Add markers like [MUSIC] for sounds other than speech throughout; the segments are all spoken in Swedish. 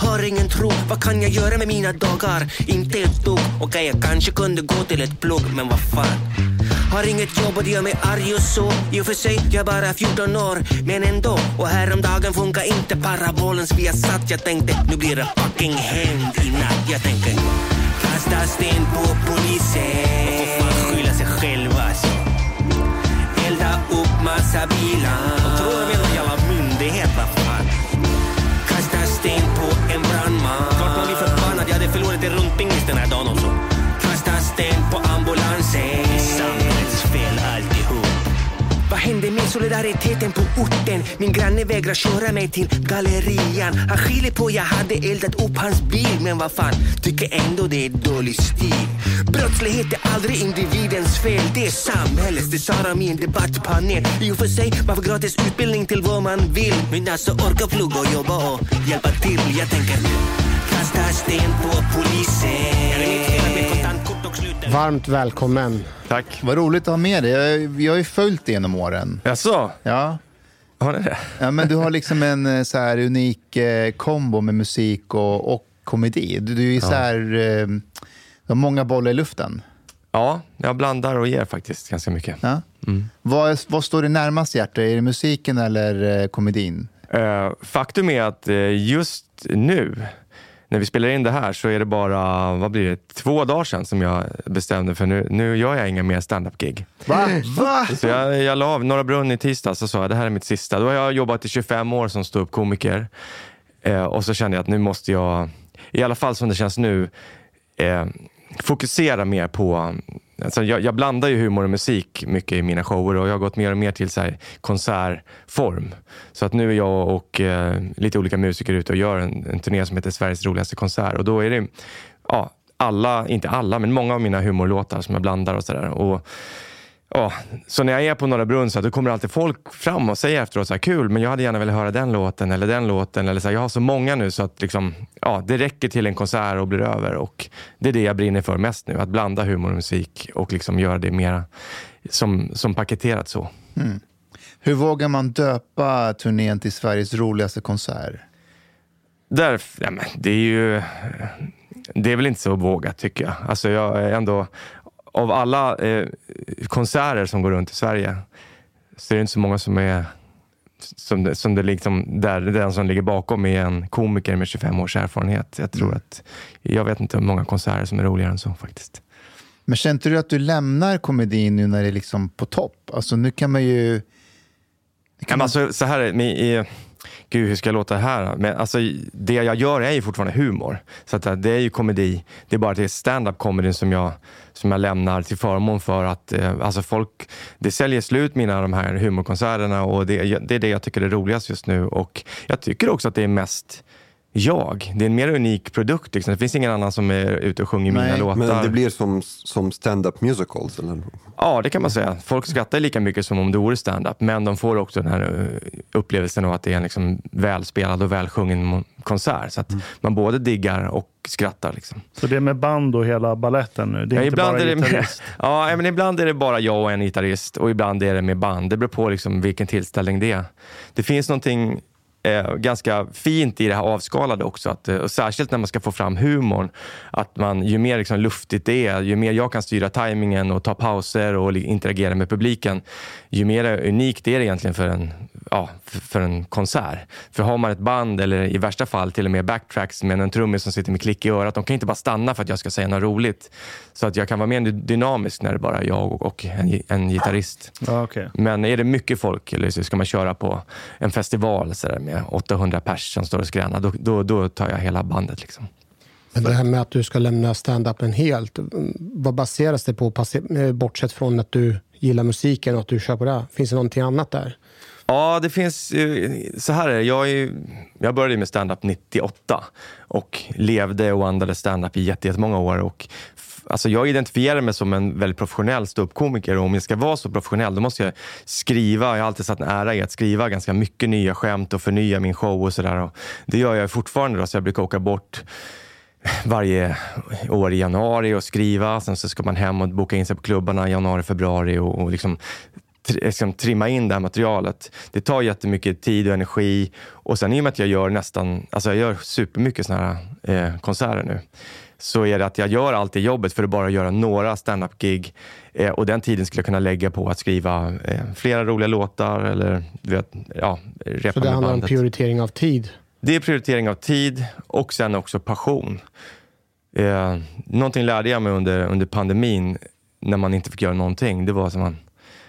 har ingen tro. Vad kan jag göra med mina dagar? Inte ett dugg. Okej, jag kanske kunde gå till ett plugg, men vad fan. Har inget jobb och det gör mig arg och så. I och för sig, jag är bara 14 år, men ändå. Och häromdagen funkar inte parabolens vi har satt. Jag tänkte, nu blir det fucking hämnd i natt. Jag tänker, kasta sten på polisen. De får fan skylla sig själva alltså. Elda upp massa bilar. Den här dagen också. Kasta sten på ambulansen. Det är samhällets fel alltihop. Vad hände med solidariteten på orten? Min granne vägrar köra mig till gallerian. Han skyller på jag hade eldat upp hans bil. Men vad fan, tycker ändå det är dålig stil. Brottslighet är aldrig individens fel. Det är samhällets, det sa de i en debattpanel. I och för sig, man får gratis utbildning till vad man vill. Men alltså orka plugga och jobba och hjälpa till. Jag tänker, sten på polisen. Det? Varmt välkommen. Tack. Vad roligt att ha med dig. Jag, jag har ju följt det genom åren. Jaså? Ja. Har ni det? ja, men du har liksom en eh, så här unik eh, kombo med musik och, och komedi. Du, du är ju så här, eh, du har många bollar i luften. Ja, jag blandar och ger faktiskt ganska mycket. Ja. Vad, vad står dig närmast hjärtat? Är det musiken eller eh, komedin? Eh, faktum är att just nu, när vi spelar in det här, så är det bara vad blir det, två dagar sedan som jag bestämde för nu, nu gör jag inga mer stand-up-gig. Va? Va? Så jag, jag la av Norra Brunn i tisdags och sa att det här är mitt sista. Då har jag jobbat i 25 år som ståuppkomiker. Eh, och så kände jag att nu måste jag, i alla fall som det känns nu, eh, fokusera mer på... Alltså jag, jag blandar ju humor och musik mycket i mina shower och jag har gått mer och mer till så här konsertform. Så att nu är jag och eh, lite olika musiker ute och gör en, en turné som heter Sveriges roligaste konsert. Och då är det ja, alla, inte alla, men många av mina humorlåtar som jag blandar och sådär. Ja, så när jag är på Norra Brunn så då kommer alltid folk fram och säger efteråt så här, kul, men jag hade gärna velat höra den låten eller den låten. Eller så här, jag har så många nu så att liksom, ja, det räcker till en konsert och blir över. Och det är det jag brinner för mest nu, att blanda humor och musik och liksom göra det mera som, som paketerat så. Hur vågar man döpa turnén till Sveriges roligaste konsert? Där, ja, men det är ju... Det är väl inte så vågat tycker jag. Alltså jag är ändå... Av alla eh, konserter som går runt i Sverige så är det inte så många som är... Som det, som det liksom, där den som ligger bakom är en komiker med 25 års erfarenhet. Jag tror att... Jag vet inte hur många konserter som är roligare än så faktiskt. Men känner du att du lämnar komedin nu när det är liksom på topp? Alltså nu kan man ju... Ja, men alltså, så här, är det, med, i, gud hur ska jag låta här? Men alltså, det jag gör är ju fortfarande humor. Så att, det är ju komedi. Det är bara att det är stand-up comedy som jag, som jag lämnar till förmån för att eh, alltså folk, det säljer slut mina de här humorkonserterna och det, det är det jag tycker är roligast just nu. Och jag tycker också att det är mest jag. Det är en mer unik produkt. Liksom. Det finns ingen annan som är ute och sjunger mina Nej, låtar. Men det blir som, som stand-up musicals? Eller? Ja, det kan man säga. Folk skrattar lika mycket som om det vore stand-up, men de får också den här eh, upplevelsen av att det är en liksom välspelad och välsjungen konsert. Så att man både diggar och skrattar. Liksom. Så det är med band och hela balletten nu? Det är Ja, inte ibland, bara är det med, gitarrist? [LAUGHS] ja, men ibland är det bara jag och en gitarrist och ibland är det med band. Det beror på liksom vilken tillställning det är. Det finns någonting eh, ganska fint i det här avskalade också. Att, eh, och särskilt när man ska få fram humorn. Att man, ju mer liksom luftigt det är, ju mer jag kan styra tajmingen och ta pauser och interagera med publiken, ju mer unikt är det egentligen för en, ja, för, en konsert. För har man ett band eller i värsta fall till och med backtracks med en trummis som sitter med klick i örat, de kan inte bara stanna för att jag ska säga något roligt. Så att jag kan vara mer dynamisk när det bara är jag och, en, en gitarrist. Ja, okej. Men är det mycket folk eller så ska man köra på en festival så där, med 800 pers som står och skränar, då, då, då tar jag hela bandet. Liksom. Men det här med att du ska lämna stand-upen helt, vad baseras det på? Bortsett från att du gillar musiken och att du kör på det. Finns det någonting annat där? Ja, det finns... Så här är det. Jag, är, jag började med stand-up 98 och levde och andades stand-up i jätte- jättemånga år. Och Alltså jag identifierar mig som en väldigt professionell ståuppkomiker och om jag ska vara så professionell då måste jag skriva. Jag har alltid satt en ära i att skriva ganska mycket nya skämt och förnya min show och sådär. Det gör jag fortfarande då, så jag brukar åka bort varje år i januari och skriva. Sen så ska man hem och boka in sig på klubbarna i januari, februari och, och liksom, liksom trimma in det här materialet. Det tar jättemycket tid och energi och sen i och med att jag gör nästan, alltså jag gör supermycket såna här eh, konserter nu så är det att jag gör allt det jobbet för att bara göra några stand-up-gig. Eh, och den tiden skulle jag kunna lägga på att skriva eh, flera roliga låtar eller du vet, ja, repa Så det handlar om bandet. prioritering av tid. Det är prioritering av tid och sen också passion. Eh, någonting lärde jag mig under, under pandemin när man inte fick göra någonting. Det var som man,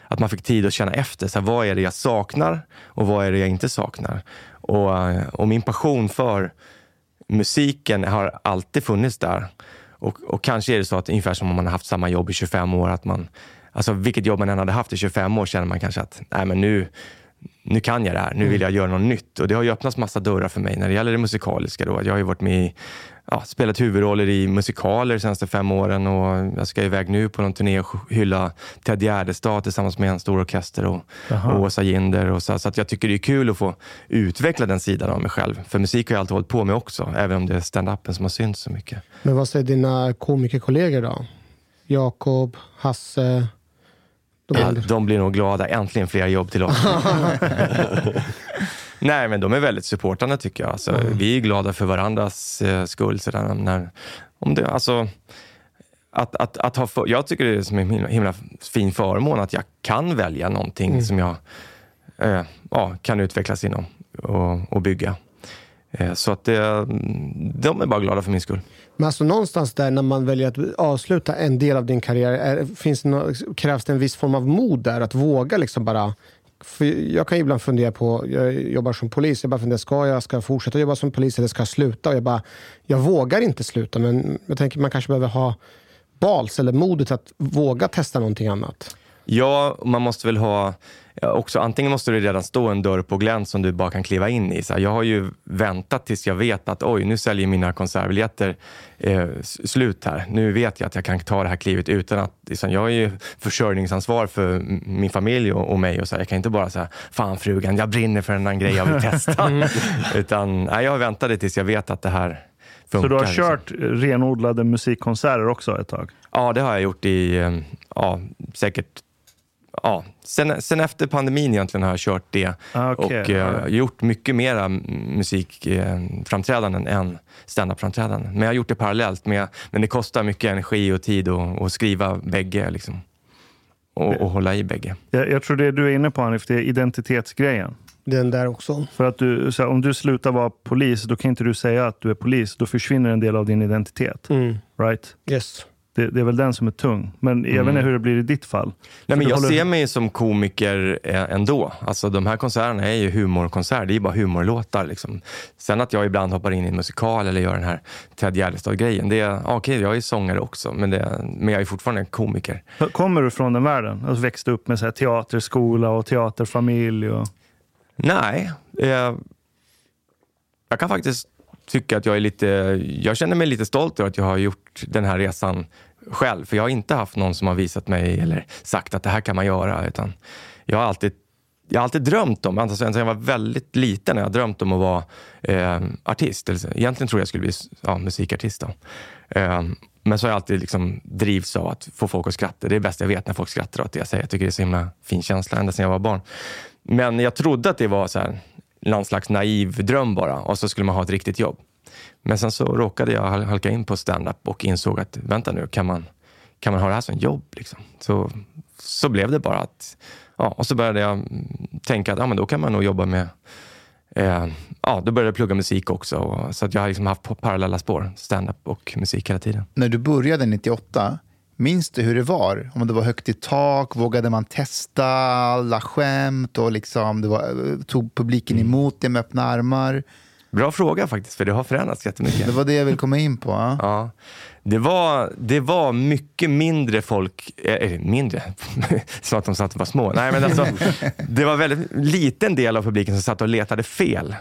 att man fick tid att känna efter. Så här, vad är det jag saknar och vad är det jag inte saknar? Och, eh, och min passion för musiken har alltid funnits där. Och, och kanske är det så att ungefär som om man har haft samma jobb i 25 år, att man, alltså vilket jobb man än hade haft i 25 år känner man kanske att nej men nu, nu kan jag det här, nu vill jag göra något nytt. Och det har ju öppnats massa dörrar för mig när det gäller det musikaliska. Då. Jag har ju varit med i, ja, spelat huvudroller i musikaler de senaste fem åren och jag ska iväg nu på någon turné och hylla Ted Gärdestad tillsammans med en stor orkester och, och Åsa Ginder. Och så, så att jag tycker det är kul att få utveckla den sidan av mig själv. För musik har jag alltid hållit på med också, även om det är stand-upen som har synts så mycket. Men vad säger dina komikerkollegor då? Jakob, Hasse? De Ja, andra? de blir nog glada. Äntligen fler jobb till oss. [LAUGHS] Nej, men de är väldigt supportande tycker jag. Alltså, Vi är glada för varandras eh, skull. Så där, när, om det, alltså, att, att, att ha för, jag tycker det är som en himla, himla fin förmån att jag kan välja någonting som jag eh, ja, kan utvecklas inom och, och bygga. Eh, så att det, de är bara glada för min skull. Men alltså någonstans där när man väljer att avsluta en del av din karriär, är, finns det krävs det en viss form av mod där? Att våga liksom bara... För jag kan ju ibland fundera på, jag jobbar som polis, jag bara funderar, ska jag ska jag fortsätta jobba som polis eller ska jag sluta? Och jag bara, jag vågar inte sluta, men jag tänker man kanske behöver ha bals eller modet att våga testa någonting annat. Ja, man måste väl ha... Också, antingen måste det redan stå en dörr på glänt som du bara kan kliva in i. Så jag har ju väntat tills jag vet att oj, nu säljer mina konsertbiljetter eh, slut här. Nu vet jag att jag kan ta det här klivet utan att... Liksom, jag har ju försörjningsansvar för min familj och, och mig. Och så här, jag kan inte bara säga, fan frugan, jag brinner för en annan grej jag vill testa. [LAUGHS] [LAUGHS] utan nej, jag har väntat tills jag vet att det här funkar. Så du har liksom. kört renodlade musikkonserter också ett tag? Ja, det har jag gjort i, eh, ja, säkert, ja, sen, sen efter pandemin egentligen har jag kört det. Ah, okej. och eh, gjort mycket mera musikframträdanden än standup-framträdanden. Men jag har gjort det parallellt. Med, men det kostar mycket energi och tid att att skriva bägge. Liksom. Och, och hålla i bägge. Jag, jag tror det du är inne på Hanif, det är identitetsgrejen. Den där också. För att du, så här, om du slutar vara polis, då kan inte du säga att du är polis. Då försvinner en del av din identitet. Mm. Right? Yes. Det, det är väl den som är tung. Men jag vet inte hur det blir i ditt fall. Nej, men jag håller- ser mig som komiker eh, ändå. Alltså, de här konserterna är ju humorkonserter, det är bara humorlåtar. Liksom. Sen att jag ibland hoppar in i en musikal eller gör den här Ted Gärdestad-grejen, det är ja, okej, jag är sångare också, men, det, men jag är fortfarande en komiker. Kommer du från den världen? Alltså växte upp med så här teaterskola och teaterfamilj? Och... Nej, eh, jag kan faktiskt tycka att jag är lite, jag känner mig lite stolt över att jag har gjort den här resan själv. För jag har inte haft någon som har visat mig eller sagt att det här kan man göra. Utan jag har alltid, jag har alltid drömt om, alltså sen jag var väldigt liten, jag drömt om att vara eh, artist. Eller, egentligen tror jag skulle bli ja, musikartist. Då. Eh, men så har jag alltid liksom drivs av att få folk att skratta. Det är det bästa jag vet när folk skrattar åt det jag säger. Jag tycker det är så himla fin känsla ända sedan jag var barn. Men jag trodde att det var så här, någon slags naiv dröm bara och så skulle man ha ett riktigt jobb. Men sen så råkade jag hal- halka in på stand-up och insåg att vänta nu, kan man, kan man ha det här som jobb? Liksom? Så, så blev det bara att, ja, och så började jag tänka att ja, men då kan man nog jobba med Eh, ja, då började jag plugga musik också. Och, så att jag har liksom haft parallella spår, stand-up och musik hela tiden. När du började 98, minns du hur det var? Om det var högt i tak, vågade man testa alla skämt och liksom, det var, tog publiken Mm. emot det med öppna armar? Bra fråga faktiskt, för det har förändrats jättemycket. Det var det jag ville komma in på. Ja. Ja, det var, det var mycket mindre folk, eh, mindre, [LAUGHS] som att de satt och var små. Nej, men alltså, [LAUGHS] det var väldigt liten del av publiken som satt och letade fel.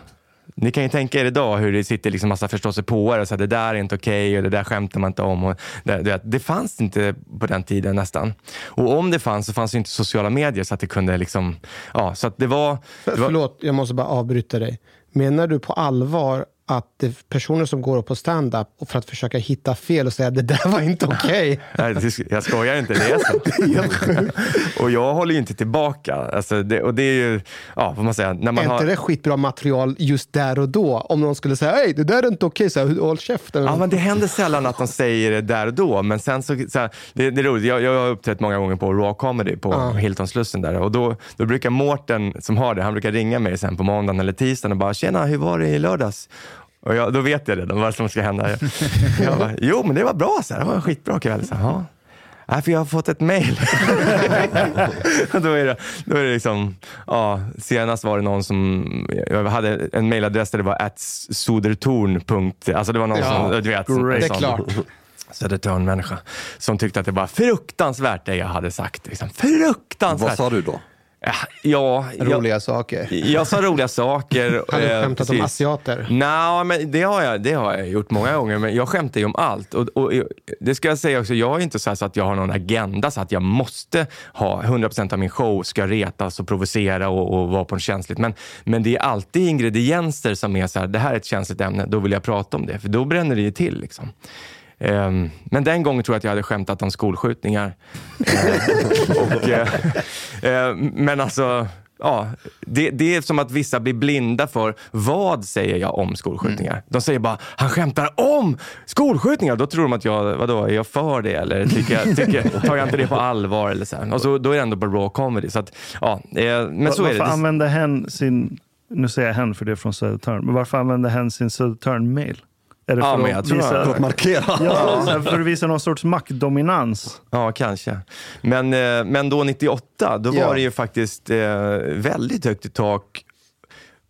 Ni kan ju tänka er idag hur det sitter liksom massa förståsigpåare och säger det där är inte okej och det där skämtar man inte om. Och det, det, det fanns inte på den tiden nästan. Och om det fanns så fanns det inte sociala medier så att det kunde liksom, ja, så att det var... Det var förlåt, jag måste bara avbryta dig. Menar du på allvar att personer som går upp på stand-up för att försöka hitta fel och säga det där var inte okej? Nej, det- jag skojar inte, det är så. [LAUGHS] och jag håller ju inte tillbaka. Alltså det, och det är ju, ja, vad man säga, när man är har... inte det skitbra material just där och då? Om någon skulle säga hej, det där är inte okej, så här, håll käften. Ja, men det händer sällan att de säger det där och då, men sen så, så här, det, det är roligt. Jag, jag har uppträtt många gånger på Raw Comedy på Ja. Hilton-slussen där och då, då brukar Mårten som har det, han brukar ringa mig sen på måndagen eller tisdagen och bara “Tjena, hur var det i lördags?” Och jag, då vet jag redan vad som ska hända. Jag, [LAUGHS] jag bara, jo, men det var bra, så här. det var en skitbra kväll. Så här, ja. Nej, för jag har fått ett mail. [LAUGHS] Då är det, då är det liksom, ja, senast var det någon som, jag hade en mailadress där det var at sodertorn. Alltså det var någon Ja, som, du vet, great. Det är klart. Södertörn-människa som tyckte att det var fruktansvärt det jag hade sagt. Liksom. Fruktansvärt! Vad sa du då? Ja, Ja, jag, Roliga saker. jag sa roliga saker. [LAUGHS] Har du eh, skämtat om precis. asiater? Nej, men det har, jag, det har jag gjort många gånger, men jag skämtar ju om allt. Och, och, det ska jag säga också, jag är inte så, så att jag har någon agenda så att jag måste ha 100% av min show ska retas och provocera och, och vara på en känsligt. Men, men det är alltid ingredienser som är så här, det här är ett känsligt ämne, då vill jag prata om det. För då bränner det ju till. Liksom. Ehm, men den gången tror jag att jag hade skämtat om skolskjutningar. Eh, och, eh, eh, men alltså, ja, det, det är som att vissa blir blinda för vad säger jag om skolskjutningar. De säger bara, han skämtar om skolskjutningar. Då tror de att jag, vadå, är jag för det? Eller tycker jag, tycker, tar jag inte det på allvar? Eller så här. Och så, då är det ändå på raw comedy. Så att, ja, men så är varför det. det. använde hen sin, nu säger jag hen för det är från Södertörn, men varför använde hen sin Södertörn-mail? Är det Ja, för, men jag att tror visa, För att markera? ja, för att visa någon sorts maktdominans? Ja, kanske. Men, eh, men då 98, då Ja. var det ju faktiskt eh, väldigt högt i tak.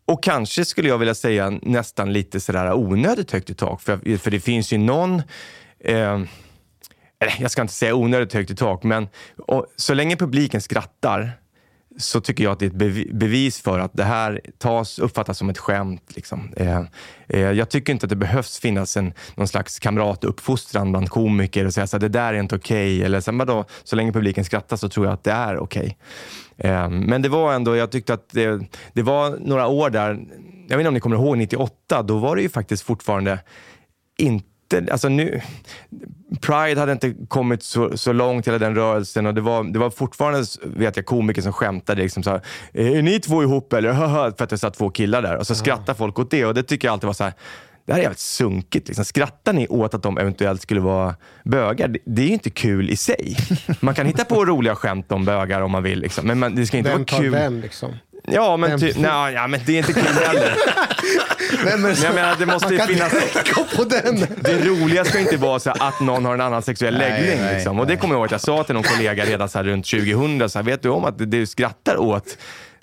Och kanske skulle jag vilja säga nästan lite sådär onödigt högt i tak. För, för det finns ju någon, eh, jag ska inte säga onödigt högt i tak, men och, så länge publiken skrattar så tycker jag att det är ett bevis för att det här tas, uppfattas som ett skämt. Liksom. Eh, eh, jag tycker inte att det behövs finnas en, någon slags kamratuppfostran bland komiker och säga att det där är inte okej. Eller sen, vadå, så länge publiken skrattar så tror jag att det är okej. Eh, men det var ändå, jag tyckte att det, det var några år där, jag vet inte om ni kommer ihåg 98, då var det ju faktiskt fortfarande inte Alltså nu, Pride hade inte kommit så, så långt, hela den rörelsen. Och det, var, det var fortfarande vet jag, komiker som skämtade. Liksom så här, är ni två ihop eller? [LAUGHS] För att det satt två killar där. Och så skrattade folk åt det. Och det tycker jag alltid var så här, det här är jävligt sunkigt. Liksom. Skrattar ni åt att de eventuellt skulle vara bögar? Det, det är ju inte kul i sig. Man kan hitta på roliga skämt om bögar om man vill. Liksom. Men man, det ska inte Vem vara tar kul. vem liksom? Ja, men, typ, nej, ja, men det är inte kul heller. [LAUGHS] Nej, men, Men jag menar, det måste ju finnas... på den. Det roliga ska inte vara så att någon har en annan sexuell Nej, läggning. nej, liksom. Och det kommer jag ihåg att jag sa till någon kollega redan så här runt 2000. Så här, vet du om att det du skrattar åt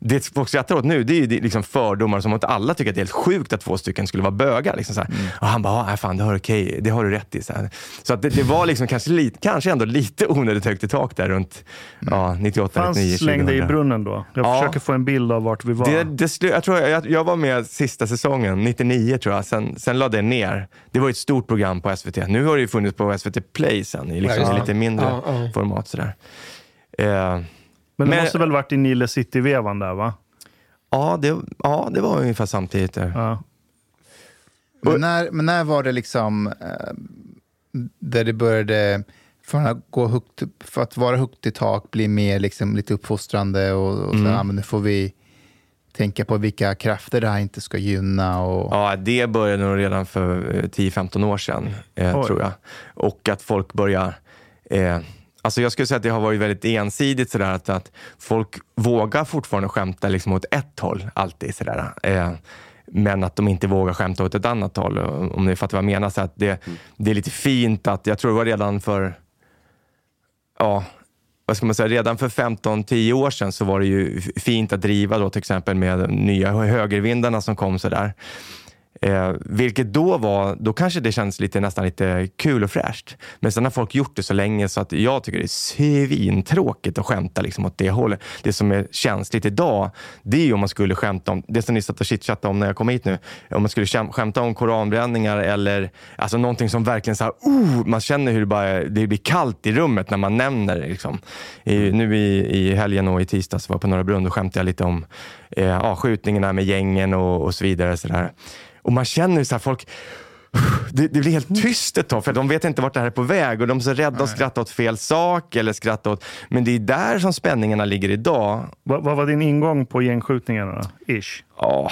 det folk skrattar åt nu, det är ju liksom fördomar som att alla tycker att det är helt sjukt att två stycken skulle vara bögar. Liksom så här. Mm. Och han bara, ja fan det har, okej, det har du rätt i. Så, här. så att det, det var liksom kanske, lite, kanske ändå lite onödigt högt i tak där runt ja, 98, Fanns 99, 2000. slängde i brunnen då. Jag Ja. försöker få en bild av vart vi var. Det, det jag, tror jag, jag var med sista säsongen, 99 tror jag. Sen, sen lade det ner. Det var ett stort program på SVT. Nu har det ju funnits på SVT Play sen i liksom Ja. lite mindre Ja, ja. format. Sådär. Eh, men det men- måste väl varit i Nile City-vevan där va? ja, det, ja, det var ungefär samtidigt. Där. Ja. Men när, men när var det liksom eh, där det började, från att, gå högt, för att vara högt i tak, bli mer liksom, lite uppfostrande och, och så, ja, men nu får vi tänka på vilka krafter det här inte ska gynna. Och, Ja, det började nog redan för eh, 10-15 år sedan, eh, tror jag. Och att folk börjar... Eh, alltså jag skulle säga att det har varit väldigt ensidigt sådär att, att folk vågar fortfarande skämta liksom åt ett håll, alltid sådär. Eh, men att de inte vågar skämta åt ett annat håll, om ni fattar vad jag menar. Så att det, det är lite fint att, jag tror det var redan för, ja, vad ska man säga, redan för 15-10 år sedan så var det ju fint att driva då till exempel med nya högervindarna som kom sådär. Eh, vilket då var, då kanske det känns lite, nästan lite kul och fräscht. Men sen har folk gjort det så länge så att jag tycker det är svintråkigt att skämta liksom åt det hållet. Det som är känsligt idag, det är ju om man skulle skämta om, det som ni satt och chitchattade om när jag kom hit nu, om man skulle skäm- skämta om koranbränningar eller alltså någonting som verkligen så här, oh, man känner hur det, bara, det blir kallt i rummet när man nämner det. Liksom. I, nu i, i helgen och i tisdags var jag på Norra Brunn och skämtade jag lite om eh, ja, skjutningarna med gängen och, och så vidare. Så där. Och man känner så här, folk, [SIGHS] det, det blir helt tyst ett tag för de vet inte vart det här är på väg och de är så rädda att skratta åt fel sak eller skratta åt, men det är där som spänningarna ligger idag. Vad, vad var din ingång på gängskjutningarna? Ish. Ja,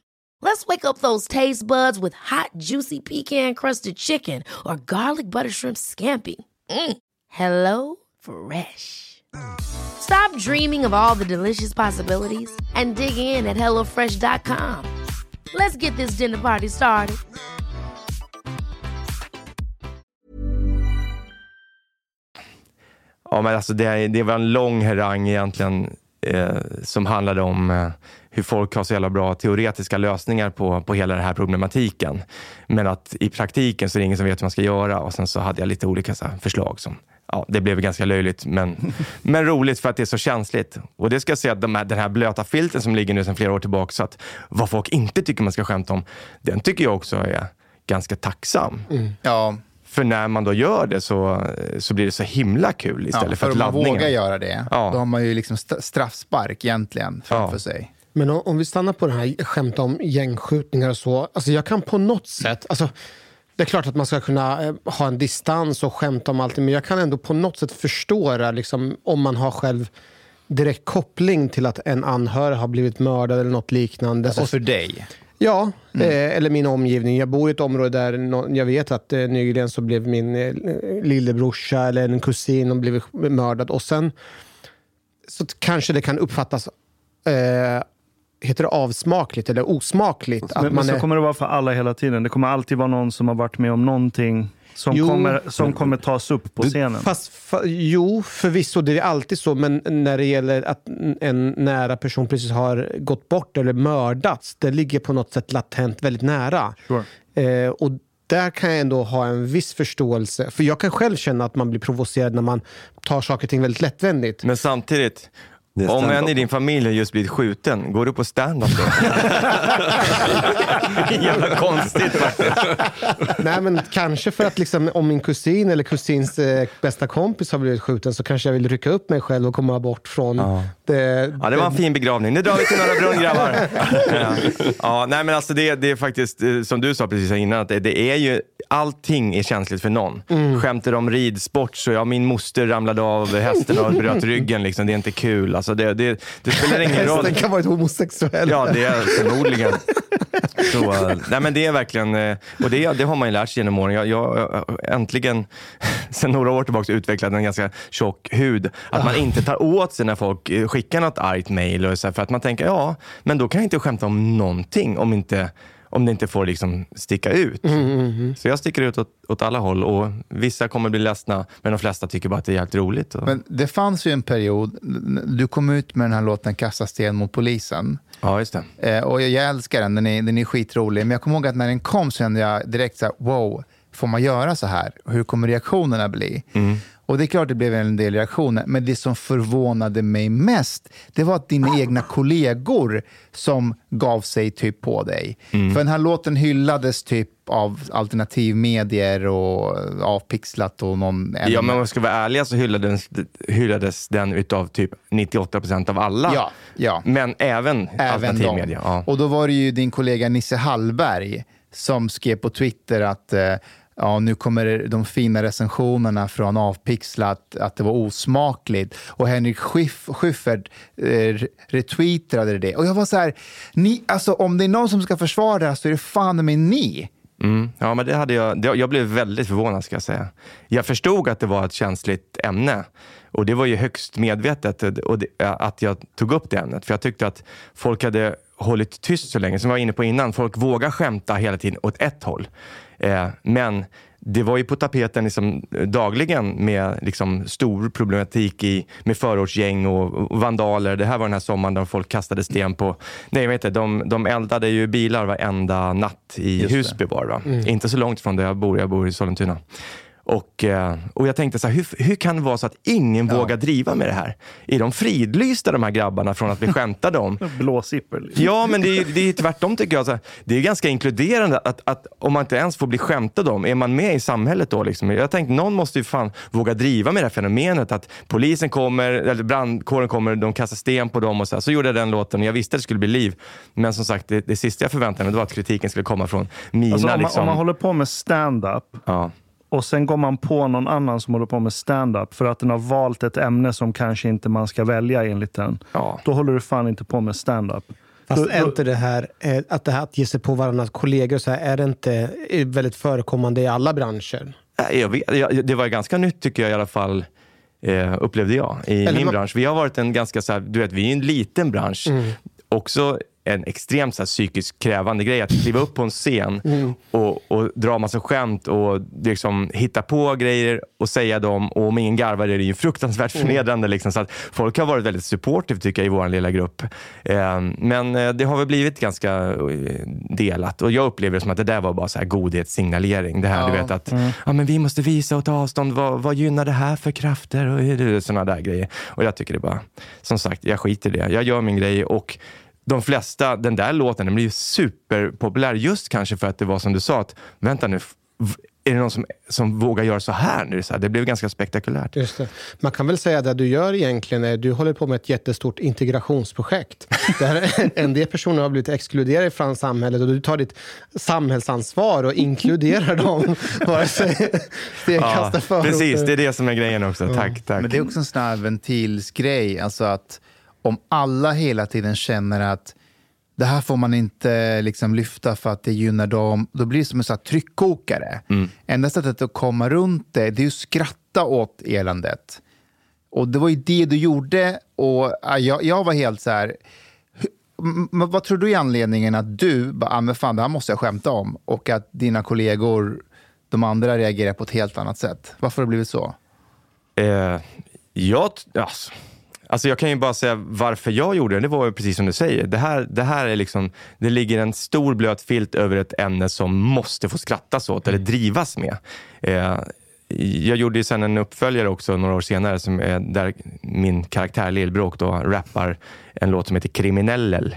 Let's wake up those taste buds with hot, juicy pecan crusted chicken or garlic butter shrimp scampi. Mm. Hello Fresh. Stop dreaming of all the delicious possibilities and dig in at HelloFresh.com. Let's get this dinner party started. Ja, men alltså det, det var en lång harang egentligen eh, som handlade om eh, hur folk har så jävla bra teoretiska lösningar på, på hela den här problematiken. Men att i praktiken så är det ingen som vet hur man ska göra och sen så hade jag lite olika så här, förslag som Ja, det blev ganska löjligt, men, [LAUGHS] men roligt för att det är så känsligt. Och det ska jag säga att de här, den här blöta filten som ligger nu sedan flera år tillbaka, så att vad folk inte tycker man ska skämta om, den tycker jag också är ganska tacksam. ja, För när man då gör det så, så blir det så himla kul istället ja, för, för att om man laddningen. vågar göra det, Ja. då har man ju liksom st- straffspark egentligen framför Ja. sig. Men om, om vi stannar på den här skämta om gängskjutningar och så. Alltså jag kan på något sätt, alltså, det är klart att man ska kunna eh, ha en distans och skämta om allting, men jag kan ändå på något sätt förstå det, liksom, om man har själv direkt koppling till att en anhörig har blivit mördad eller något liknande. Alltså för dig. Ja, eh, eller min omgivning. Jag bor i ett område där nå- jag vet att eh, nyligen så blev min eh, lillebrorsa eller en kusin och blev mördad. Och sen så kanske det kan uppfattas eh, Heter det avsmakligt eller osmakligt? Att Men, men man så är, kommer det vara för alla hela tiden. Det kommer alltid vara någon som har varit med om någonting som, Jo. kommer, som kommer tas upp på scenen. Fast, fa, jo, förvisso, det är alltid så. Men när det gäller att en nära person precis har gått bort eller mördats, det ligger på något sätt latent väldigt nära. Sure. Eh, och där kan jag ändå ha en viss förståelse. För jag kan själv känna att man blir provocerad när man tar saker och ting väldigt lättvändigt. Men samtidigt, Om en i din familj har just blivit skjuten, går du på stand-up då? [LAUGHS] Jävla konstigt faktiskt. Nej, men kanske för att liksom, om min kusin eller kusins eh, bästa kompis har blivit skjuten så kanske jag vill rycka upp mig själv och komma bort från Ja. det. Ja, det var en fin begravning. Nu drar vi till Norra Brunn grabbar. [LAUGHS] Ja. Ja, nej, men alltså det, det är faktiskt, eh, som du sa precis innan, att det, det är ju, allting är känsligt för någon. Mm. Skämtar om ridsport, så ja, min moster ramlade av hästen och bröt ryggen. Liksom. Det är inte kul. Alltså det, det, det spelar ingen roll. Hästen kan vara homosexuell. Ja, det är förmodligen. Så, nej men det är verkligen, eh, och det, det har man ju lärt sig genom åren. Jag, jag jag- äntligen, [LAUGHS] sen några år tillbaka, utvecklat en ganska tjock hud. Att man inte tar åt sig när folk eh, skickar något argt mejl. För att man tänker, ja, men då kan jag inte skämta om någonting om, inte, om det inte får liksom sticka ut. Så jag sticker ut åt, åt alla håll och vissa kommer bli ledsna, men de flesta tycker bara att det är jävligt roligt. Och, Men det fanns ju en period, du kom ut med den här låten Kasta sten mot polisen. ja, just det. Eh, och jag, jag älskar den, den är, den är skitrolig. Men jag kommer ihåg att när den kom så kände jag direkt så här, wow, får man göra så här? Hur kommer reaktionerna bli? Och det är klart det blev en del reaktioner, men det som förvånade mig mest, det var att dina egna kollegor som gav sig typ på dig. För den här låten hyllades typ av alternativmedier och avpixlat och någon... Ja, men om jag ska vara ärlig så hyllades, hyllades den utav typ 98 procent av alla. Ja, ja. Men även, Även alternativ de. media. Ja. Och då var det ju din kollega Nisse Hallberg som skrev på Twitter att eh, ja, nu kommer de fina recensionerna från Avpixlat att det var osmakligt. Och Henrik Schiff, Schyffert eh, retweetade det. Och jag var så här, ni, alltså, om det är någon som ska försvara det här så är det fan med ni. Mm. ja, men det hade jag, det, jag blev väldigt förvånad ska jag säga. Jag förstod att det var ett känsligt ämne. Och det var ju högst medvetet eh, och det, att jag tog upp det ämnet. För jag tyckte att folk hade hållit tyst så länge. Som jag var inne på innan, folk vågar skämta hela tiden åt ett håll. Eh, men det var ju på tapeten liksom dagligen med liksom stor problematik i, med förortsgäng och, och vandaler. Det här var den här sommaren där folk kastade sten på... Nej, vet inte, de, de eldade ju bilar varenda natt i Just. Husby det, va? Inte så långt från där jag bor. Jag bor i Sollentuna. Och, eh, och jag tänkte så här, hur, hur kan det vara så att ingen vågar driva med det här? Är de fridlysta de här grabbarna från att bli [LAUGHS] skämtade om? Blåsipper. Liksom. Ja, men det är, det är tvärtom tycker jag. Så här, det är ganska inkluderande att, att om man inte ens får bli skämtad om, är man med i samhället då? Liksom? Jag tänkte, någon måste ju fan våga driva med det här fenomenet. Att polisen kommer, eller brandkåren kommer, de kastar sten på dem och så. Här. Så gjorde jag den låten och jag visste att det skulle bli liv. Men som sagt, det, det sista jag förväntade mig var att kritiken skulle komma från mina. Alltså, om, man, liksom, om man håller på med stand-up ja. Och sen går man på någon annan som håller på med stand-up för att den har valt ett ämne som kanske inte man ska välja enligt den. Ja. Då håller du fan inte på med stand-up. Fast Då- är inte det här, eh, att det här att ge sig på varandras kollegor, så här, är det inte är väldigt förekommande i alla branscher? Jag vet, jag, det var ganska nytt tycker jag i alla fall. Eh, upplevde jag i Eller min vad- bransch. Vi har varit en ganska, så här, du vet, vi är en liten bransch. Också en extremt så här, psykiskt krävande grej att kliva upp på en scen [LAUGHS] och, och dra massa skämt och liksom hitta på grejer och säga dem. Och om ingen garvar är det ju fruktansvärt förnedrande. Liksom, så att folk har varit väldigt supportive tycker jag i vår lilla grupp. Eh, men eh, det har väl blivit ganska eh, delat och jag upplever det som att det där var bara så här godhetssignalering. Det här du Ja. vet att ja, men vi måste visa och ta avstånd. Vad, vad gynnar det här för krafter? Och sådana där grejer. Och jag tycker det bara, som sagt, jag skiter i det. Jag gör min grej och de flesta, den där låten den blev ju superpopulär just kanske för att det var som du sa, att vänta nu, är det någon som, som vågar göra så här nu? Så här, det blev ganska spektakulärt. Just det. Man kan väl säga att det du gör egentligen är du håller på med ett jättestort integrationsprojekt. Där [LAUGHS] en del personer har blivit exkluderade från samhället och du tar ditt samhällsansvar och inkluderar dem. [LAUGHS] Vare sig det är kasta förorter. precis, det är det som är grejen också. Tack, tack. Men det är också en sån här ventilsgrej. Alltså att om alla hela tiden känner att det här får man inte liksom lyfta för att det gynnar dem, då blir det som en sån här tryckkokare. Enda sättet att komma runt det, det är att skratta åt eländet. Och det var ju det du gjorde och ja, jag, jag var helt så här... vad tror du är anledningen att du bara, ah, men fan det här måste jag skämta om och att dina kollegor, de andra reagerar på ett helt annat sätt? Varför har det blivit så? Eh, jag, alltså, alltså jag kan ju bara säga varför jag gjorde det. Det var ju precis som du säger. Det här, det här är liksom, det ligger en stor blöt filt över ett ämne som måste få skrattas åt eller drivas med. Eh, jag gjorde ju sen en uppföljare också några år senare som är där min karaktär Lillbråk då rappar en låt som heter Kriminellel.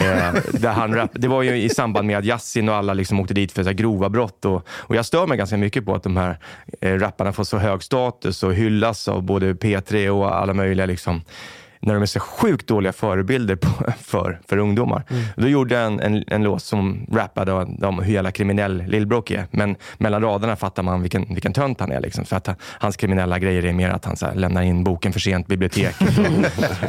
eh, där han rap, det var ju i samband med att Yasin och alla liksom åkte dit för så grova brott. Och, och jag stör mig ganska mycket på att de här eh, rapparna får så hög status och hyllas av både P3 och alla möjliga liksom när de är så sjukt dåliga förebilder på, för, för ungdomar. Mm. Då gjorde jag en, en, en låt som rappade om hur jävla kriminell Lill-Bråk är. Men mellan raderna fattar man vilken, vilken tönt han är. Liksom. För att hans kriminella grejer är mer att han så här, lämnar in boken för sent biblioteket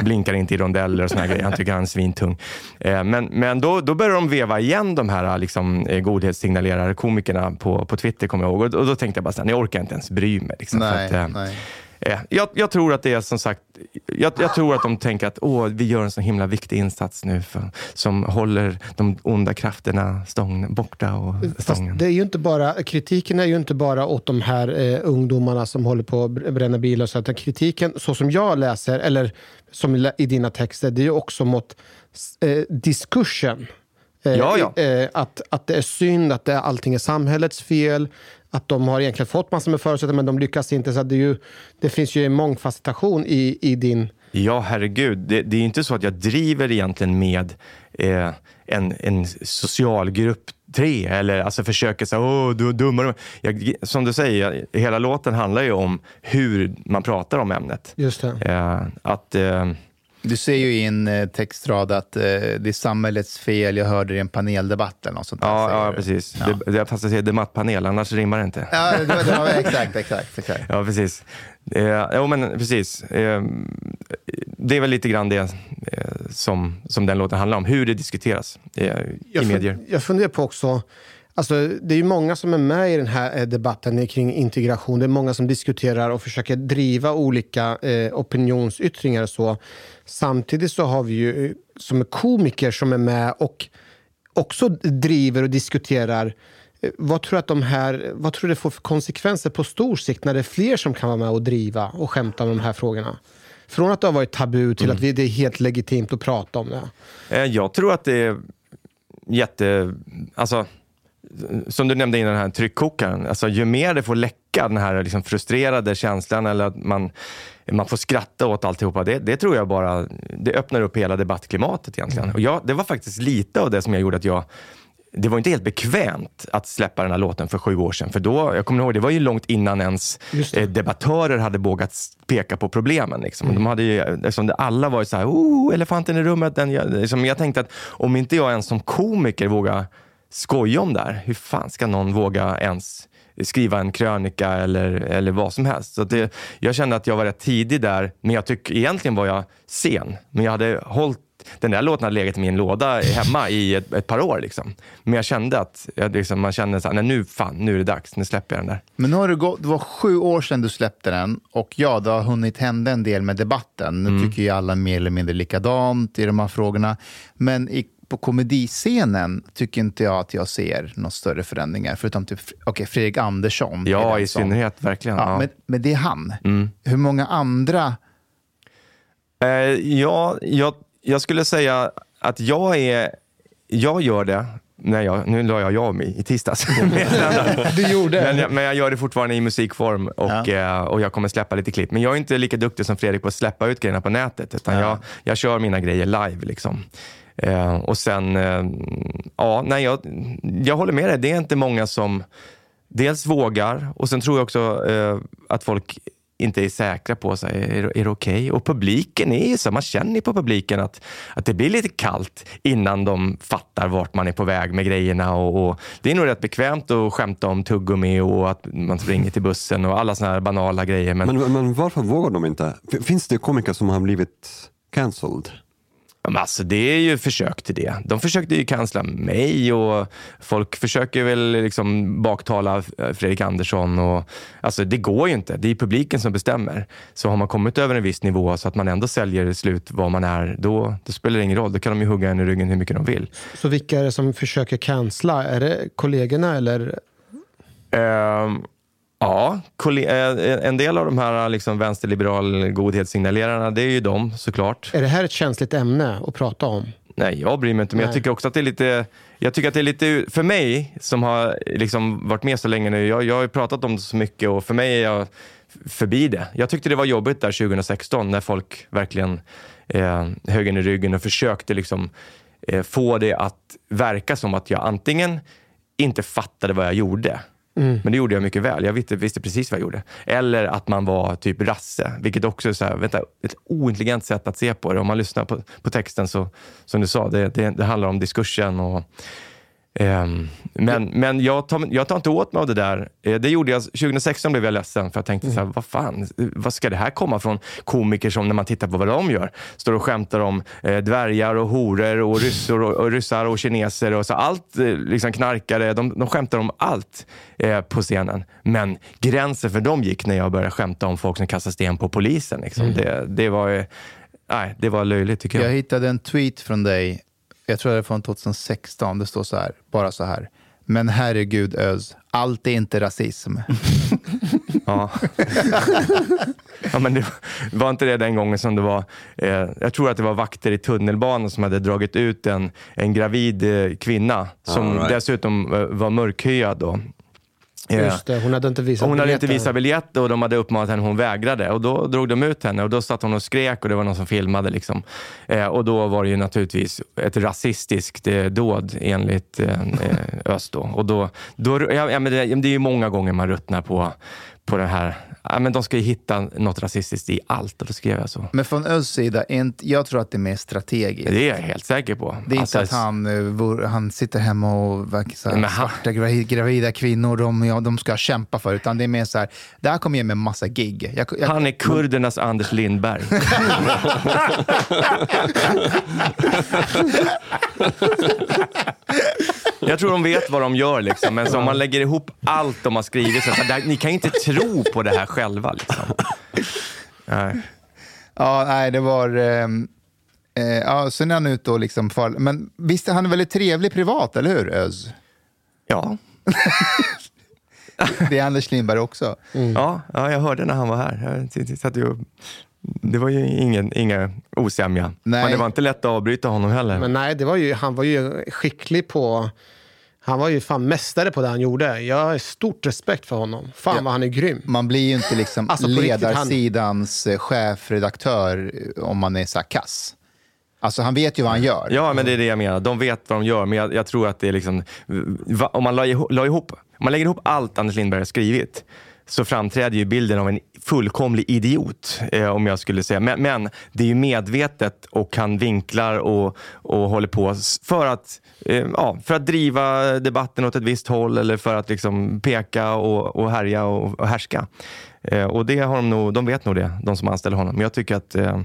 [LAUGHS] blinkar inte i rondeller och såna grejer. Han tycker han är svintung. Eh, men men då, då började de veva igen de här liksom, eh, godhetssignalerare komikerna på, på Twitter, kommer jag ihåg. Och, och då tänkte jag bara, så här, ni orkar inte ens bry mig. Liksom, Nej, att, eh, nej. Eh, Jag, jag tror att det är som sagt, jag, jag tror att de tänker att Åh, vi gör en så himla viktig insats nu för, som håller de onda krafterna stång, borta och stången. det är ju inte bara, kritiken är ju inte bara åt de här eh, ungdomarna som håller på att br- bränna bilar. Så att kritiken, så som jag läser, eller som i dina texter, det är ju också mot eh, diskursen. Eh, Ja, ja. Eh, att, att det är synd, att det, allting är samhällets fel. Att de har egentligen fått massor med förutsättningar men de lyckas inte. Så det, ju, det finns ju en mångfacetation i, i din... Ja, herregud. Det, det är inte så att jag driver egentligen med eh, en, en socialgrupp tre eller alltså försöker säga åh du är dummare. Jag, som du säger, hela låten handlar ju om hur man pratar om ämnet. Just. Eh, att... Eh, Du säger ju i en eh, textrad att eh, det är samhällets fel, jag hörde det i en paneldebatt eller något sånt där. ja, säger ja, precis. Ja. Det, det, fast jag säger debattpanel, annars rimmar det inte. Ja, det det var, exakt, exakt. exakt. Ja, precis. Eh, jo, men precis. Eh, det är väl lite grann det eh, som, som den låten handlar om. Hur det diskuteras eh, i jag, fun- medier. jag funderar på också, alltså, det är ju många som är med i den här eh, debatten kring integration. Det är många som diskuterar och försöker driva olika eh, opinionsyttringar och så. Samtidigt så har vi ju eh, som är komiker som är med och också driver och diskuterar Eh, vad tror, du att de här, vad tror du det får för konsekvenser på stor sikt när det är fler som kan vara med och driva och skämta om de här frågorna? Från att det har varit tabu till att vi, det är helt legitimt att prata om det. Jag tror att det är jätte... Alltså, som du nämnde innan, den här tryckkokaren. Alltså, ju mer det får läcka, den här liksom frustrerade känslan eller att man, man får skratta åt alltihopa. Det, det tror jag bara det öppnar upp hela debattklimatet egentligen. Och jag, det var faktiskt lite av det som jag gjorde att jag det var inte helt bekvämt att släppa den här låten för sju år sedan. För då, jag kommer ihåg, det var ju långt innan ens eh, debattörer hade vågat peka på problemen. Liksom. De hade ju, det, alla var ju så här, oh, elefanten i rummet. Den, jag, liksom, jag tänkte att om inte jag ens som komiker vågar skoja om det här, hur fan ska någon våga ens skriva en krönika eller, eller vad som helst. Så det, jag kände att jag var rätt tidig där, men jag tycker egentligen var jag sen. Men jag hade hållit den där låten hade legat i min låda hemma i ett, ett par år. Liksom. Men jag kände att jag, liksom, man kände så här, nej, nu, fan, nu är det dags. Nu släpper jag den där. Men nu har det, gått, det var sju år sedan du släppte den och ja, det har hunnit hända en del med debatten. Nu Mm. tycker ju alla mer eller mindre likadant i de här frågorna. Men i, på komediscenen tycker inte jag att jag ser några större förändringar. Förutom typ, okay, Fredrik Andersson. Ja, i som- synnerhet. Verkligen. Ja, Ja. Men, men det är han. Mm. Hur många andra... Eh, ja, jag, jag skulle säga att jag är... Jag gör det. När jag, nu la jag av mig i tisdags. [LAUGHS] Du gjorde? men, jag, men jag gör det fortfarande i musikform och, eh, och jag kommer släppa lite klipp. Men jag är inte lika duktig som Fredrik på att släppa ut grejerna på nätet. Utan jag, jag kör mina grejer live. Liksom. Eh, och sen, eh, ja, nej, jag, jag håller med dig. Det är inte många som dels vågar och sen tror jag också eh, att folk inte är säkra på sig. Är, är det okej? Och publiken är ju så, man känner ju på publiken att, att det blir lite kallt innan de fattar vart man är på väg med grejerna. Och, och det är nog rätt bekvämt att skämta om tuggummi och att man springer till bussen och alla såna här banala grejer. Men, Men, men varför vågar de inte? Finns det komiker som har blivit cancelled? Men alltså, det är ju försök till det. De försökte ju cancella mig och folk försöker väl liksom baktala Fredrik Andersson. Och, alltså, det går ju inte. Det är publiken som bestämmer. Så har man kommit över en viss nivå så att man ändå säljer slut vad man är, då, då spelar det ingen roll. Då kan de ju hugga en i ryggen hur mycket de vill. Så vilka är det som försöker cancella? Är det kollegorna eller? Ehm, ja, eh, en del av de här liksom, vänsterliberal godhetssignalerarna, det är ju de såklart. Är det här ett känsligt ämne att prata om? Nej, jag bryr mig inte. Men jag Nej. tycker också att det är lite... Jag tycker att det är lite... För mig, som har liksom varit med så länge nu, jag, jag har ju pratat om det så mycket och för mig är jag förbi det. Jag tyckte det var jobbigt där 2016 när folk verkligen eh, högg i ryggen och försökte liksom eh, få det att verka som att jag antingen inte fattade vad jag gjorde, Mm. men det gjorde jag mycket väl. Jag visste, visste precis vad jag gjorde. Eller att man var typ rasse, vilket också är så här, vänta, ett ointelligent sätt att se på det. Om man lyssnar på, på texten så, som du sa, det, det, det handlar om diskursen och Ehm, men men jag, tar, jag tar inte åt mig av det där. Eh, det gjorde jag, 2016 blev jag ledsen för jag tänkte så här, vad fan, vad ska det här komma från komiker som när man tittar på vad de gör, står och skämtar om eh, dvärgar och horor och ryssor och, och ryssar och kineser och så allt, eh, liksom knarkare, de, de skämtar om allt eh, på scenen. Men gränsen för dem gick när jag började skämta om folk som kastar sten på polisen. Liksom. Det, det var Nej, det var löjligt tycker jag. Jag hittade en tweet från dig, jag tror det är från 2016, det står så här, bara så här. Men herregud Öz, allt är inte rasism. [LAUGHS] Ja. ja, men det var inte det den gången som det var, eh, jag tror att det var vakter i tunnelbanan som hade dragit ut en, en gravid eh, kvinna som All right. dessutom eh, var mörkhyad då. Just det, hon hade inte visat hon hade inte visat biljett och de hade uppmanat henne, hon vägrade. Och då drog de ut henne och då satt hon och skrek och det var någon som filmade. Liksom. Eh, och då var det ju naturligtvis ett rasistiskt eh, dåd enligt eh, eh, Öst. Då. Och då, då, ja, men det, det är ju många gånger man ruttnar på, på det här. Ja, men de ska ju hitta något rasistiskt i allt och då skrev jag så. Men från Öz sida, inte- jag tror att det är mer strategiskt. Det är jag helt säker på. Det är Alltså, inte att han, eh, han sitter hemma och verkar så här, han- svarta gravi- gravida kvinnor, de, ja, de ska kämpa för. Utan det är mer så här, det här kommer ge mig massa gig. Jag, jag, Han är kurdernas Anders Lindberg. [LAUGHS] [LAUGHS] Jag tror de vet vad de gör, liksom. men så om man lägger ihop allt de har skrivit, så det här- ni kan ju inte tro på det här själva. Liksom. Nej. Ja, nej, det var... ehm, eh, ja, sen är han ute och liksom far, Men visst är han väldigt trevlig privat, eller hur, Öz? Ja. [LAUGHS] Det är Anders Lindberg också. Ja, ja, jag hörde när han var här. Jag satt ju Det var ju ingen, inga osämja. Nej. Men det var inte lätt att avbryta honom heller. Men nej, det var ju, han var ju skicklig på... Han var ju fan mästare på det han gjorde. Jag har stort respekt för honom. Fan vad han är grym. Man blir ju inte liksom [LAUGHS] Alltså, riktigt, han- ledarsidans eh, chefredaktör eh, om man är så här kass. Alltså han vet ju vad han gör. Ja, men det är det jag menar. De vet vad de gör, men jag, jag tror att det är liksom... va- Om man la ihop, la ihop, om man lägger ihop allt Anders Lindberg har skrivit så framträder ju bilden av en fullkomlig idiot, eh, om jag skulle säga. Men, men det är ju medvetet och han vinklar och, och håller på för att, eh, ja, för att driva debatten åt ett visst håll eller för att liksom peka och, och härja och, och härska. Eh, och det har de nog, de vet nog det, de som anställer honom. Men jag tycker att eh,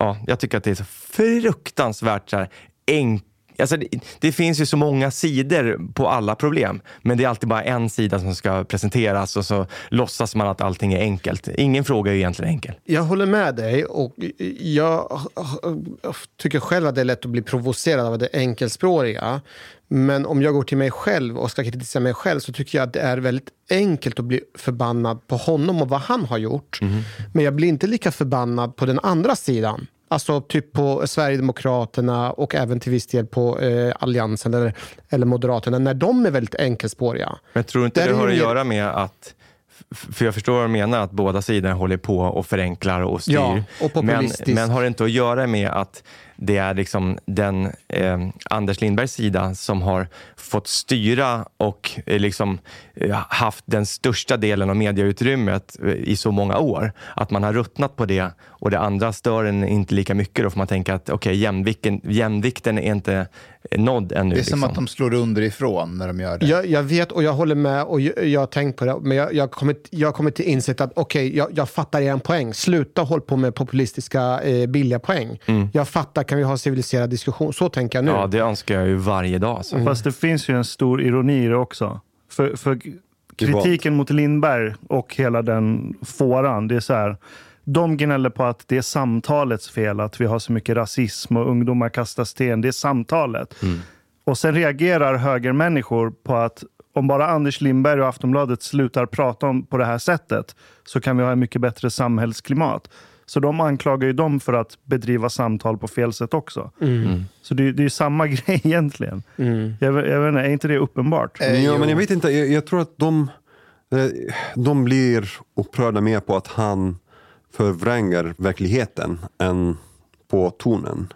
ja, jag tycker att det är så fruktansvärt så här, enkelt Alltså det, det finns ju så många sidor på alla problem, men det är alltid bara en sida som ska presenteras och så låtsas man att allting är enkelt. Ingen fråga är egentligen enkel. Jag håller med dig och jag tycker själv att det är lätt att bli provocerad av det enkelspråriga. Men om jag går till mig själv och ska kritisera mig själv så tycker jag att det är väldigt enkelt att bli förbannad på honom och vad han har gjort. Men jag blir inte lika förbannad på den andra sidan. Alltså typ på Sverigedemokraterna och även till viss del på eh, Alliansen eller, eller Moderaterna när de är väldigt enkelspåriga. Men tror inte Där det har att göra med att för jag förstår vad du menar, att båda sidorna håller på och förenklar och styr. Ja, och men, men har det inte att göra med att det är liksom den eh, Anders Lindbergs sida som har fått styra och eh, liksom, eh, haft den största delen av mediautrymmet eh, i så många år. Att man har ruttnat på det och det andra stör en inte lika mycket. Då får man tänka att okay, jämvikten, jämvikten är inte nådd ännu. Det är som liksom. att de slår underifrån när de gör det. Jag, jag vet och jag håller med och jag, jag har tänkt på det. Men jag, jag har kommit, jag har kommit till insikt att okej, jag, jag fattar er poäng. Sluta håll på med populistiska eh, billiga poäng. Jag fattar, kan vi ha civiliserad diskussion? Så tänker jag nu. Ja, det önskar jag ju varje dag. alltså. Så. Fast det finns ju en stor ironi i det också. För, för kritiken mot Lindberg och hela den fåran, det är så här. De gnäller på att det är samtalets fel, att vi har så mycket rasism och ungdomar kastar sten. Det är samtalet. Och sen reagerar högermänniskor på att om bara Anders Lindberg och Aftonbladet slutar prata om på det här sättet så kan vi ha ett mycket bättre samhällsklimat. Så de anklagar ju dem för att bedriva samtal på fel sätt också. Mm. Så det, det är ju samma [LAUGHS] grej egentligen. Jag, vet- jag vet inte, är inte det uppenbart? Eh, ja, men jag vet inte, jag, jag tror att de, eh, de blir upprörda mer på att han förvränger verkligheten än på tonen.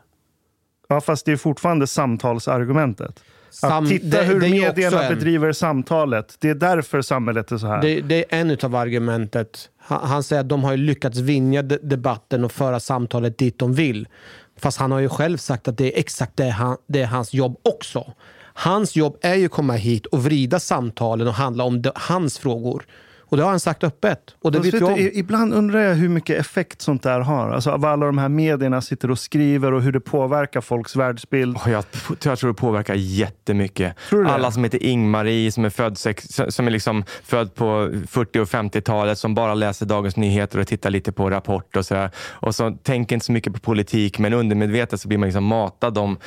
Ja, fast det är fortfarande samtalsargumentet. Sam- titta det- hur det medierna en- bedriver samtalet. Det är därför samhället är så här. Det, det är en av argumentet. Han, han säger att de har lyckats vinna de, debatten och föra samtalet dit de vill. Fast han har ju själv sagt att det är exakt det, han, det är hans jobb också. Hans jobb är ju att komma hit och vrida samtalen och handla om de, hans frågor. Och det har han sagt öppet. Och det vet vet du, ibland undrar jag hur mycket effekt sånt där har. Alltså vad alla de här medierna sitter och skriver och hur det påverkar folks världsbild. Och jag, jag tror det påverkar jättemycket. Tror du det? Alla som heter Ingmarie, som är född, som är liksom född på 40 och 50-talet, som bara läser Dagens Nyheter och tittar lite på Rapport och sådär. Och så tänker inte så mycket på politik, men undermedvetet så blir man liksom matad om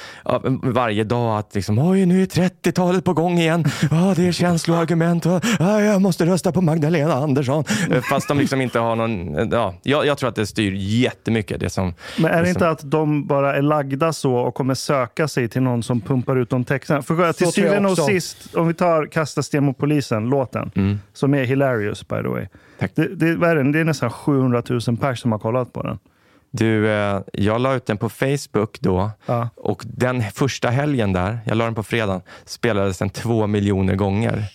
varje dag att liksom, oj, nu är 30-talet på gång igen. Ja, [LAUGHS] det är känsloargument. Ja, jag måste rösta på Magdalena Andersson. Eh, Fast de liksom inte har någon... Ja, jag, jag tror att det styr jättemycket. Det som, Men är det som- inte att de bara är lagda så och kommer söka sig till någon som pumpar ut de texterna? För till syvende och sist, om vi tar Kasta sten mot polisen, låten, som är hilarious by the way. Tack. Det, det, är den? det är nästan 700 000 pers som har kollat på den. Du, eh, jag la ut den på Facebook då Ja. och den första helgen där, jag la den på fredagen, spelades den två miljoner gånger.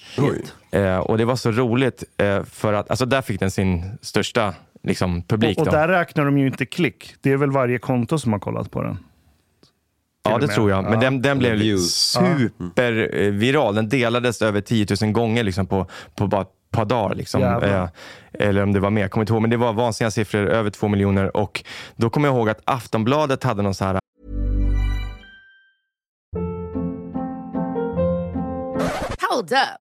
Eh, och det var så roligt eh, för att, alltså där fick den sin största liksom, publik. Och, och då. där räknar de ju inte klick. Det är väl varje konto som har kollat på den. ja, det tror jag. Men Ja. den, den blev Views. superviral. Den delades över 10 000 gånger liksom, på, på bara ett par dagar. Liksom. Eller om det var mer, jag kommer inte ihåg. Men det var vansinniga siffror, över två miljoner. Och då kommer jag ihåg att Aftonbladet hade någon så här Hold up.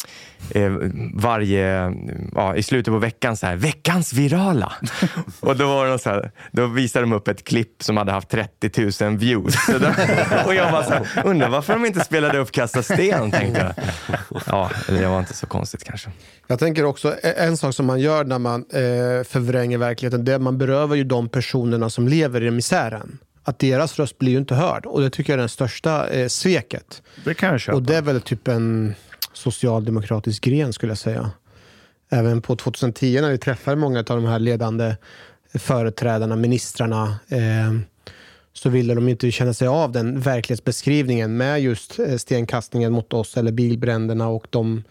eh, varje, ja, i slutet på veckan så här, veckans virala. [LAUGHS] och då var någon så här, då visade de upp ett klipp som hade haft 30 000 views. Så då, [LAUGHS] och jag bara så här, undrar varför de inte spelade upp Kasta sten, tänkte jag. Ja, det var inte så konstigt kanske. Jag tänker också, e- en sak som man gör när man eh, förvränger verkligheten, det är att man berövar ju de personerna som lever i misären. Att deras röst blir ju inte hörd. Och det tycker jag är det största eh, sveket. Det kan jag köpa. Och det är väl typ en socialdemokratisk gren skulle jag säga. Även på 2010 när vi träffade många av de här ledande företrädarna, ministrarna, eh, så ville de inte känna sig av den verklighetsbeskrivningen med just eh, stenkastningen mot oss eller bilbränderna och de,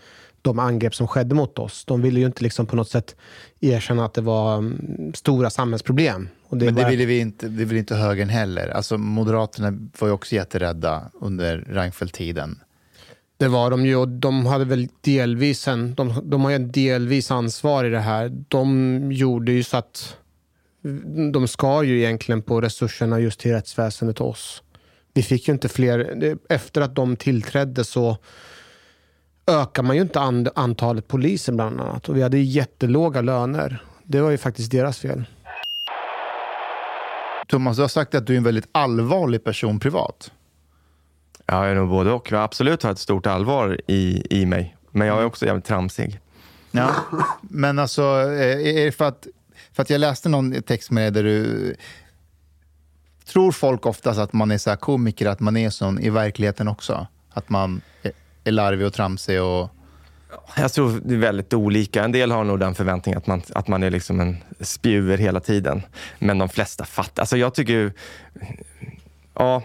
de angrepp som skedde mot oss. De ville ju inte liksom på något sätt erkänna att det var mm, stora samhällsproblem. Och Men det ville vi inte, det ville inte högern heller. Alltså Moderaterna var ju också jätterädda under Reinfeldt-tiden. Det var de ju och de hade väl delvis en, de, de har ju en delvis ansvar i det här. De gjorde ju så att de ska ju egentligen på resurserna just till rättsväsendet och oss. Vi fick ju inte fler, efter att de tillträdde så ökar man ju inte an antalet poliser bland annat. Och vi hade jättelåga löner. Det var ju faktiskt deras fel. Thomas, du har sagt att du är en väldigt allvarlig person privat. Ja, jag är nog både och. Jag absolut har ett stort allvar i, i mig. Men jag är också jävligt tramsig. Ja, men alltså, eh, är det för att, för att jag läste någon text med dig där du... Tror folk oftast att man är så komiker, att man är sån i verkligheten också? Att man är larvig och tramsig och... Jag tror det är väldigt olika. En del har nog den förväntningen att man, att man är liksom en spjuver hela tiden. Men de flesta fattar. Alltså jag tycker... Ja,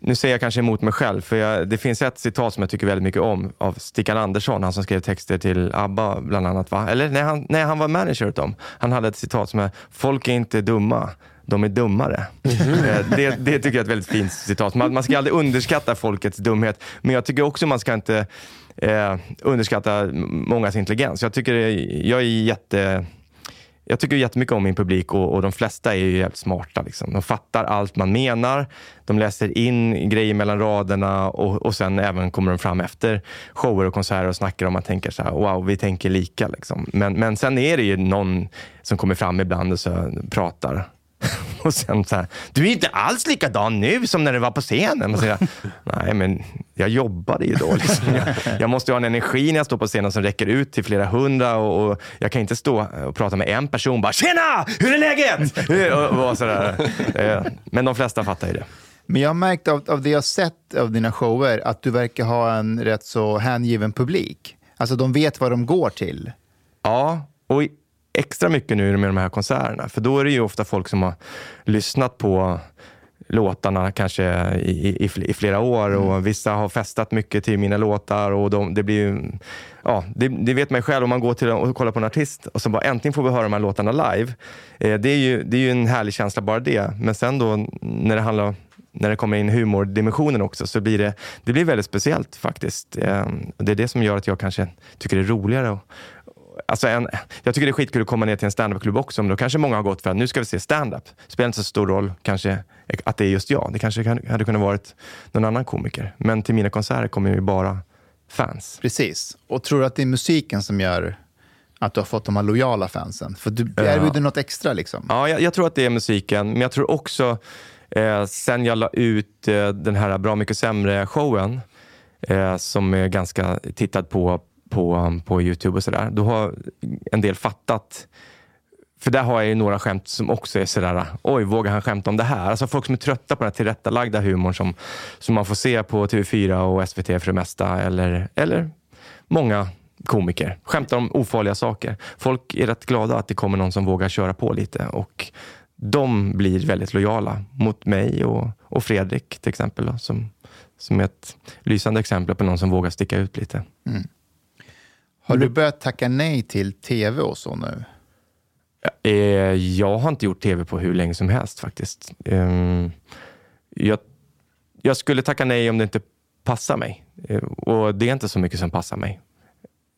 nu säger jag kanske emot mig själv, för jag, det finns ett citat som jag tycker väldigt mycket om av Stickan Andersson, han som skrev texter till ABBA bland annat. Va? Eller när han, när han var manager åt dem. Han hade ett citat som är “Folk är inte dumma, de är dummare”. Mm. det, det tycker jag är ett väldigt fint citat. Man, man ska aldrig underskatta folkets dumhet, men jag tycker också man ska inte eh, underskatta mångas intelligens. Jag tycker jag är jätte jag tycker jättemycket om min publik och, och de flesta är ju jävligt smarta. Liksom. De fattar allt man menar. De läser in grejer mellan raderna och, och sen även kommer de fram efter shower och konserter och snackar om man tänker så här, wow, vi tänker lika. Liksom. Men, men sen är det ju någon som kommer fram ibland och så pratar [LAUGHS] Och sen så här, du är inte alls likadan nu som när du var på scenen. Man säger, Nej, men jag jobbade ju då. [LAUGHS] Liksom. Jag, jag, måste ha en energi när jag står på scenen som räcker ut till flera hundra och, och jag kan inte stå och prata med en person bara “Tjena! Hur är läget?” [LAUGHS] och, och sådär. Eh, men de flesta fattar ju det. Men jag har märkt av, av det jag sett av dina shower att du verkar ha en rätt så hängiven publik. Alltså de vet vad de går till. Ja, och extra mycket nu med de här konserterna. För då är det ju ofta folk som har lyssnat på låtarna kanske i, i, i flera år och mm. vissa har festat mycket till mina låtar och de, det blir ju, ja, det, det, vet man själv om man går till och kollar på en artist och så bara äntligen får vi höra de här låtarna live. Eh, det, är ju, det är ju en härlig känsla bara det. Men sen då när det handlar när det kommer in humordimensionen också så blir det, det blir väldigt speciellt faktiskt. Eh, det är det som gör att jag kanske tycker det är roligare att Alltså en, jag tycker det är skitkul att komma ner till en standupklubb också, men då kanske många har gått för att nu ska vi se standup. Spelar inte så stor roll kanske att det är just jag. Det kanske hade kunnat varit någon annan komiker. Men till mina konserter kommer ju bara fans. Precis. Och tror du att det är musiken som gör att du har fått de här lojala fansen? För du erbjuder ja. något extra liksom. Ja, jag, jag, tror att det är musiken. Men jag tror också, eh, sen jag la ut eh, den här Bra mycket sämre-showen, eh, som är ganska tittad på på, um, på Youtube och sådär. Då har en del fattat för där har jag ju några skämt som också är sådär, oj, vågar han skämta om det här? Alltså folk som är trötta på den här tillrättalagda humorn som, som man får se på TV4 och SVT för det mesta. Eller, eller många komiker skämtar om ofarliga saker. Folk är rätt glada att det kommer någon som vågar köra på lite. Och de blir väldigt lojala mot mig och, och Fredrik till exempel. Då, som, som är ett lysande exempel på någon som vågar sticka ut lite. Mm. Har du börjat tacka nej till tv och så nu? Eh, jag har inte gjort tv på hur länge som helst faktiskt. Ehm, jag, jag skulle tacka nej om det inte passar mig. Eh, och det är inte så mycket som passar mig,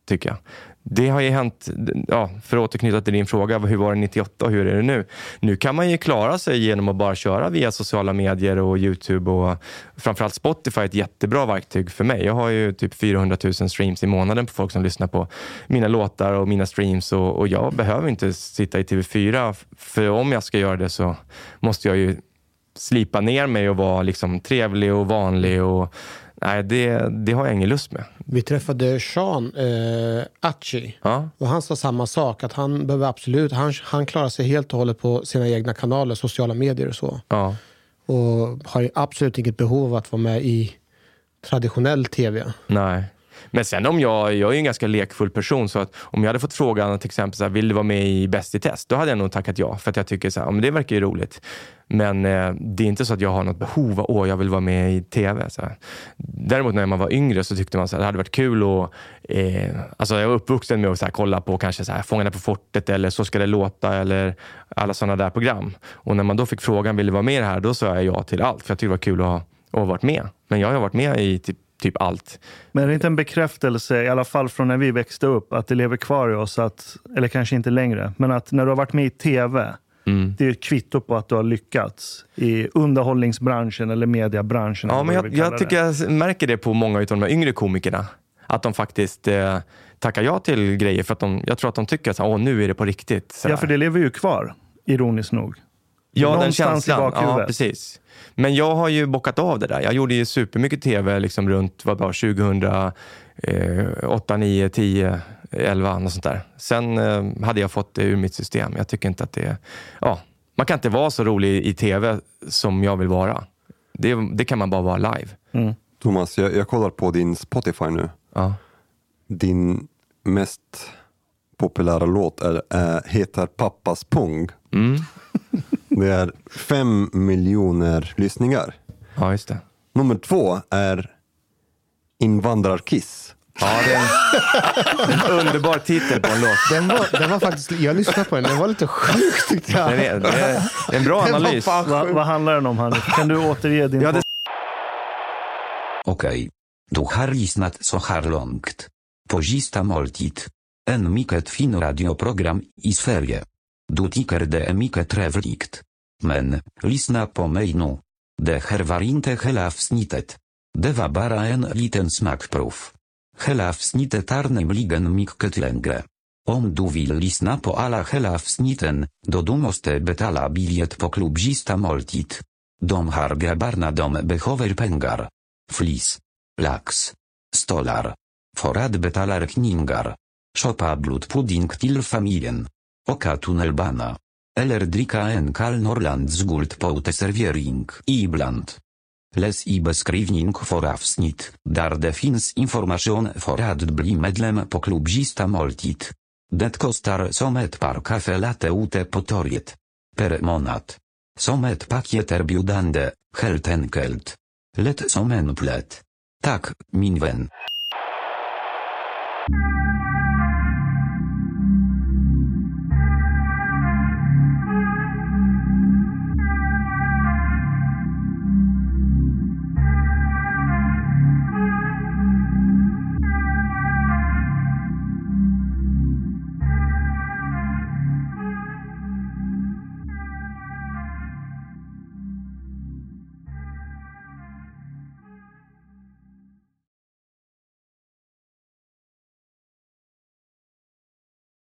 tycker jag. Det har ju hänt, ja, för att återknyta till din fråga, hur var det 98 och hur är det nu? Nu kan man ju klara sig genom att bara köra via sociala medier och Youtube och framförallt Spotify är ett jättebra verktyg för mig. Jag har ju typ 400 000 streams i månaden på folk som lyssnar på mina låtar och mina streams och, och jag behöver inte sitta i TV4 för om jag ska göra det så måste jag ju slipa ner mig och vara liksom trevlig och vanlig och Nej, det, det har jag ingen lust med. Vi träffade Sean eh, Achi ja. och han sa samma sak. Att han behöver absolut, han, han klarar sig helt och hållet på sina egna kanaler, sociala medier och så. Ja. Och har absolut inget behov av att vara med i traditionell tv. Nej. Men sen om jag, jag är en ganska lekfull person, så att om jag hade fått frågan till exempel, så här, vill du vara med i Bäst i test? Då hade jag nog tackat ja, för att jag tycker så här, ja, men det verkar ju roligt. Men eh, det är inte så att jag har något behov av att jag vill vara med i tv. Så här. Däremot när man var yngre så tyckte man att det hade varit kul att... Eh, alltså jag var uppvuxen med att så här, kolla på kanske så här, Fångarna på fortet eller Så ska det låta eller alla sådana där program. Och när man då fick frågan, vill du vara med i det här? Då sa jag ja till allt, för jag tyckte det var kul att ha, att ha varit med. Men jag har varit med i typ typ allt. Men är det inte en bekräftelse, i alla fall från när vi växte upp, att det lever kvar i oss, att, eller kanske inte längre, men att när du har varit med i tv, Mm. Det är ett kvitto på att du har lyckats i underhållningsbranschen eller mediebranschen. Ja, men jag, jag tycker jag märker det på många av de yngre komikerna. att de faktiskt eh, tackar ja till grejer för att de, jag tror att de tycker att nu är det på riktigt. Ja, för det lever ju kvar, ironiskt nog. Ja, den känslan. Ja, precis. Men jag har ju bockat av det där. Jag gjorde ju supermycket tv liksom runt vad var, 2008, 9, 10, 11 och sånt där. Sen eh, hade jag fått det ur mitt system. Jag tycker inte att det... Ja, man kan inte vara så rolig i tv som jag vill vara. Det, det kan man bara vara live. Mm. Thomas, jag, jag kollar på din Spotify nu. Ja. Din mest populära låt är, är, heter Pappas Pung. Mm. Det är fem miljoner lyssningar. Ja, just det. Nummer två är Invandrarkiss. Ja, det är en, en underbar titel på en låt. Den var, den var faktiskt, jag lyssnade på den, den var lite sjuk tyckte jag. Det är, det är en bra Den var analys. Va, vad handlar den om, Hanif? Kan du återge din... Ja, det- Okej. Du har lyssnat så här långt. På sista måltid. En mycket fin radioprogram i Sverige. Du tycker det är mycket trevligt. Men, lyssna på mig nu. Det här var inte hela avsnittet. Det var bara en liten smakprov. Hela avsnittet är nämligen mycket längre. Om du vill lyssna på alla hela avsnitten, då du måste betala biljett på klubzista måltid. De har grabbarna de behöver pengar. Flis. Lax. Stolar. För att betala Shopa Shoppa blodpudding till familjen. Åka tunnelbana. Eller dricka en kall Norrlands guld på uteservering ibland. Läs i beskrivning för avsnitt, där det finns information för att bli medlem på klubbista måltid. Det kostar som ett par kaffe latte ute på torget. Per månad. Som ett paket erbjudande, helt enkelt. Lätt som en plätt. Tack, min vän.